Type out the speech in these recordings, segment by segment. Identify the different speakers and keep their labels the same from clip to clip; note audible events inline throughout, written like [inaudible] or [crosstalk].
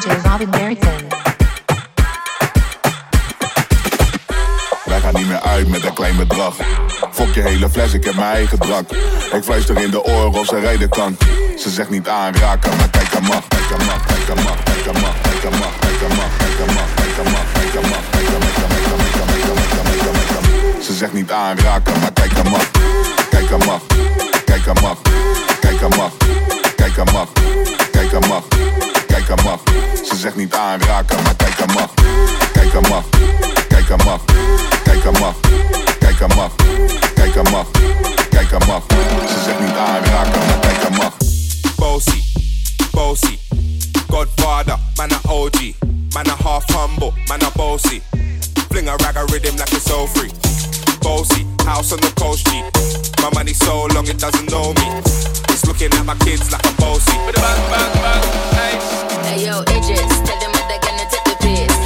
Speaker 1: DJ Robin Merriton.
Speaker 2: Wij gaan niet meer uit met een klein bedrag. Fok je hele fles, ik heb mijn eigen drank. Ik fluister in de oren of ze rijden kan. Ze zegt niet aanraken, maar kijk aan mag, kijk aan mag, kijk aan mag, kijk aan mag, kijk aan mag, kijk aan mag, kijk aan mag, kijk aan mag, kijk aan mag, kijk aan mag, kijk aan mag, kijk aan mag, kijk aan mag, kijk aan mag. Ze zegt niet aanraken, maar kijk aan mag, kijk aan mag, kijk aan mag, kijk aan mag, kijk aan mag, kijk aan mag, kijk aan mag. Ze zegt niet aanraken, maar kijk aan mag, kijk aan mag, kijk mag, kijk aan mag, kijk aan mag, kijk aan mag, kijk aan mag. Ze zegt niet aanraken, maar kijk aan mag.
Speaker 3: Bossy, bossy. Godfather, man a OG. Man a half humble, man a bossy. Fling a rag a rhythm like it's so free. Bossy, house on the coast G. My money so long it doesn't know me. Looking at my kids like a bossy. Bang, bang, bang, hey.
Speaker 4: Hey yo, Idris, tell them what they're gonna take the piss.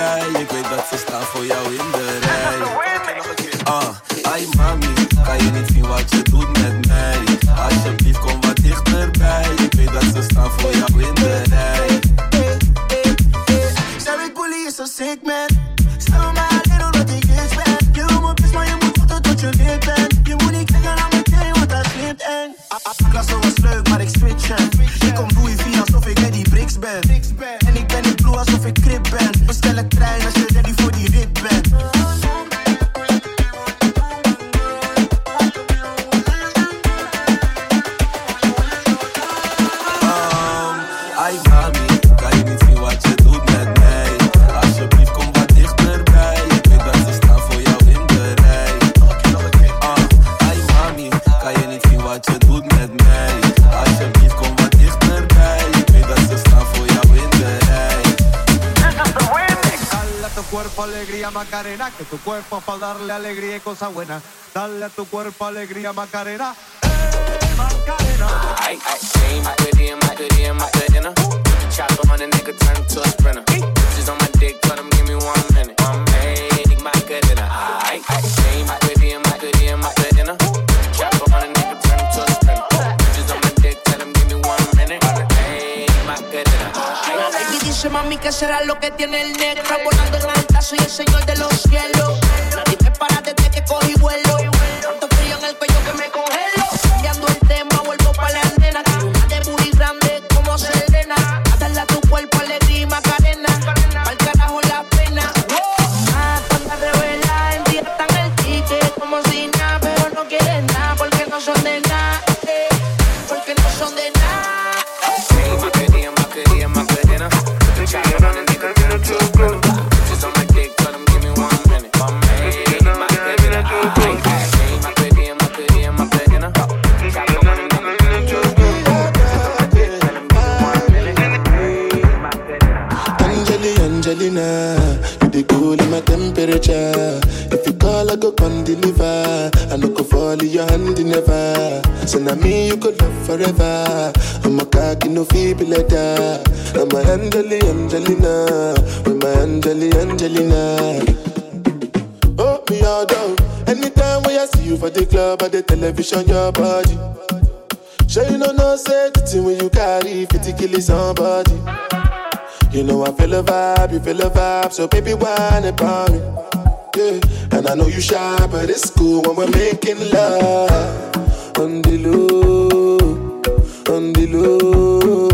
Speaker 5: Ik weet dat ze staan voor jou in de rij. [laughs] Ah, ay mami, kan je niet zien wat je doet met mij? Alsjeblieft kom wat dichterbij. Ik weet dat ze staan voor jou in de rij.
Speaker 6: Zij weet bully is zo sick man Stel me alleen omdat ik iets ben. Je wil me best maar je moet wachten tot je wit bent. Je moet niet kijken naar meteen want dat glimt eng. Klasse was leuk maar ik switchen Ik kom Louis V alsof ik Eddie Bricks ben
Speaker 7: alegría Macarena, que tu cuerpo es para darle alegría y cosas buenas. Dale a tu cuerpo alegría Macarena. Eh, Macarena.
Speaker 8: Ay, ay, and my good dinner. Chopper on a nigga, turn to a sprinter. Bitches on my dick, tell them give me one minute. One minute, dinner. Ay, ay, and my good dinner. Chopper on a nigga, turn to a sprinter. Bitches on my dick, tell them give me one minute. Hey, my good dinner. Ay,
Speaker 9: Y dice mami que será lo que tiene el negro señor de los
Speaker 10: never. Me you could love forever. I'm a cocky no feeble letter. I'm a Angeli, Angelina, with my Angeli, Angelina. Oh, me all down. Anytime when I see you for the club or the television, your body. Sure you know no safety when you carry 50 kill somebody. You know I feel a vibe, you feel a vibe, so baby whine about me. Yeah, and I know you shy, but it's cool when we're making love on the low, on the low,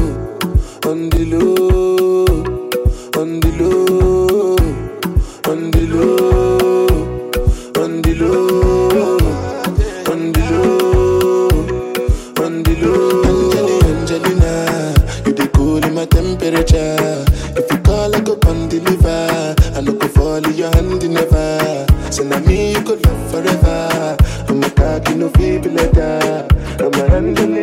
Speaker 10: on the low, on the low, on the low, on the. Angelina, you the cool in my temperature. If you call, I go come deliver. I no go fall in your hand never. Now me you could love forever.
Speaker 5: You know, feel better.
Speaker 1: I'm a
Speaker 11: handling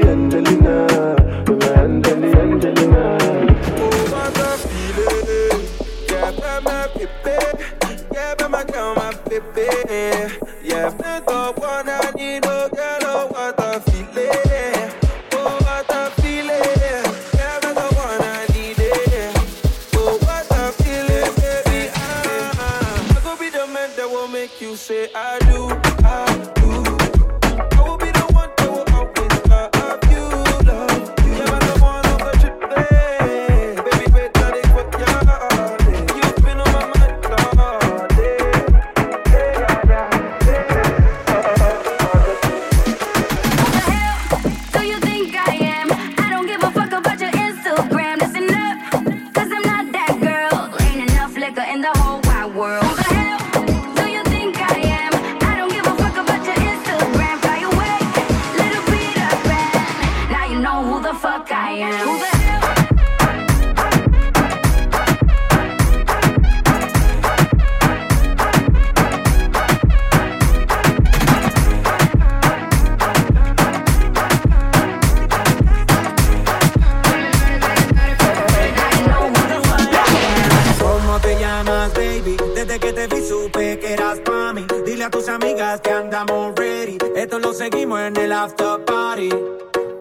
Speaker 11: en el after party.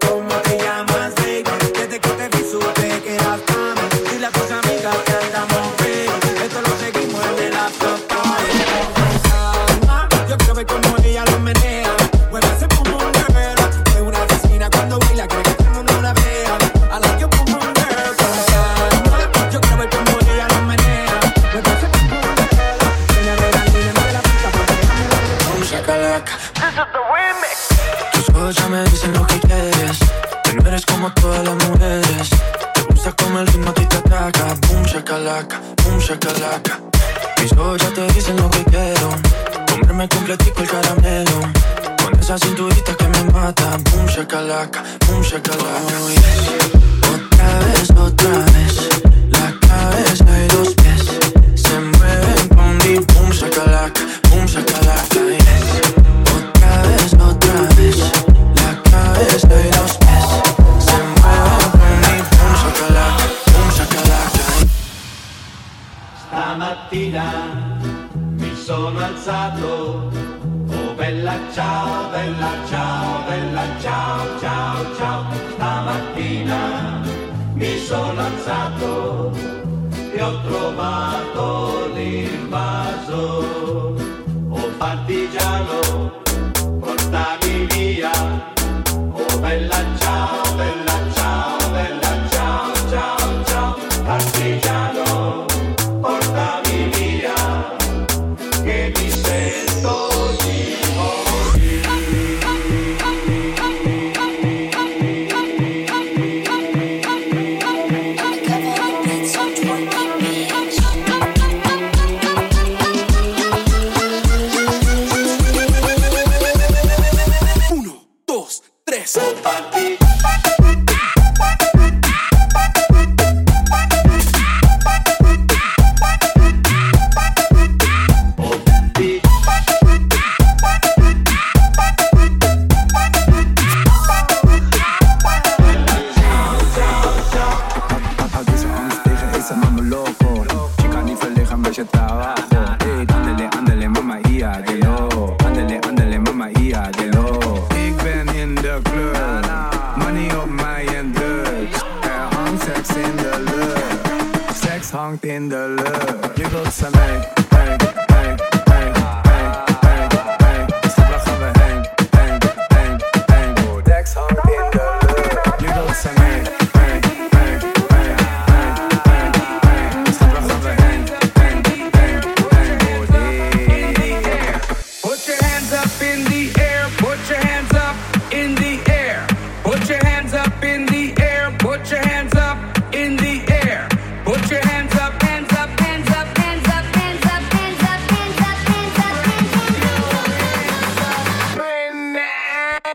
Speaker 11: ¿Cómo te llamas, baby? Desde que te vi supe que eras pa' mí. Dile a tus amigas que andamos ready. Esto lo seguimos en el after party. Ah, Yo quiero ver cómo ella lo menea. Mueve ese pum pum girl. Es una asesina cuando baila, quiere que todo el mundo la vea. I like your pum pum girl. Ah, Yo quiero ver cómo ella lo menea. Mueve pum girl. Ella me da línea de la pista porque ella me da
Speaker 12: Boom, shakalaka. Tus ya me dicen lo que quieres. Que no eres como todas las mujeres. Te gusta como el ritmo a ti te ataca. Boom, shakalaka, boom, shakalaka. Mis ojos ya te dicen lo que quiero. Comerme completico el caramelo. Con esa cinturita que me mata. Boom, shakalaka, boom, shakalaka. Oh.
Speaker 13: Bella ciao, bella ciao, bella ciao, ciao, ciao. Stamattina mi sono alzato e ho trovato l'invaso. Oh partigiano, portami via, oh bella ciao,
Speaker 14: I'll be. in
Speaker 15: the love.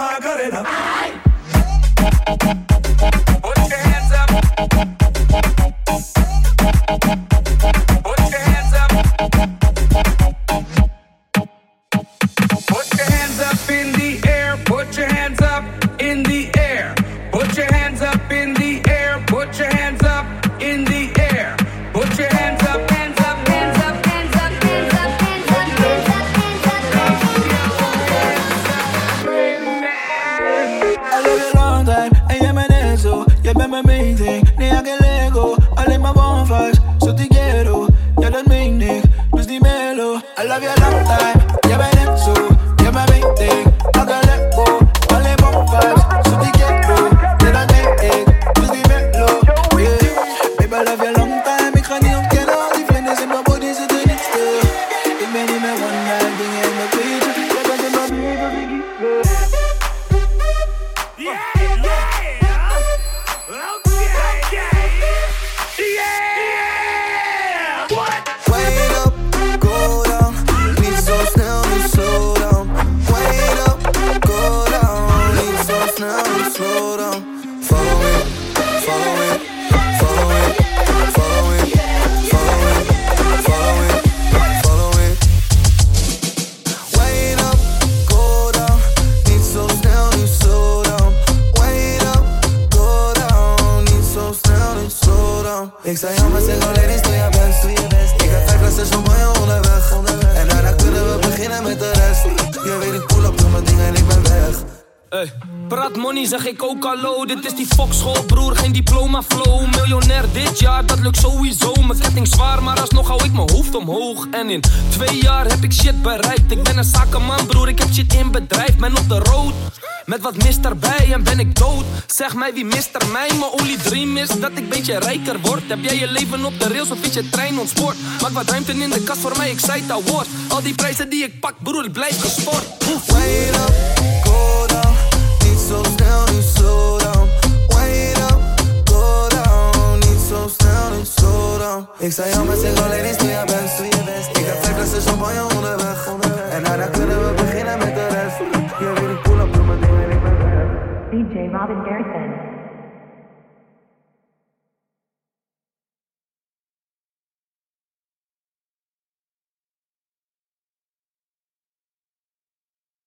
Speaker 15: Put your hands up.
Speaker 5: Ik
Speaker 16: zei ja, maar zeg alleen eens doe je best, doe je best. Ik heb vijf flessen champagne onderweg, onderweg. En daarna kunnen we beginnen met de rest. Je weet ik pull up, doe mijn dingen en ik ben weg.
Speaker 17: Hey, praat money, zeg ik ook hallo. Dit is die fokschool, broer, geen diploma flow. Miljonair dit jaar, dat lukt sowieso. Mijn ketting zwaar, maar alsnog hou ik mijn hoofd omhoog. En in twee jaar heb ik shit bereikt. Ik ben een zakenman, broer, ik heb shit in bedrijf. Ben op de road. Met wat mist erbij en ben ik dood. Zeg mij wie mist er mij? Mijn only dream is dat ik beetje rijker word. Heb jij je leven op de rails of is je trein ontspoord? Maak wat ruimte in de kast voor mij, ik zei al woord. Al die prijzen die ik pak, broer, ik blijf gesport.
Speaker 16: Wait up, go down. Niet zo snel, niet slow down. Wait up, go down. Niet zo snel, niet slow down. Ik zei ja, maar zeg alleen eens doe je best. Ik heb vijf flessen champagne onderweg. En daarna kunnen we beginnen met de
Speaker 18: DJ Robin Garrison.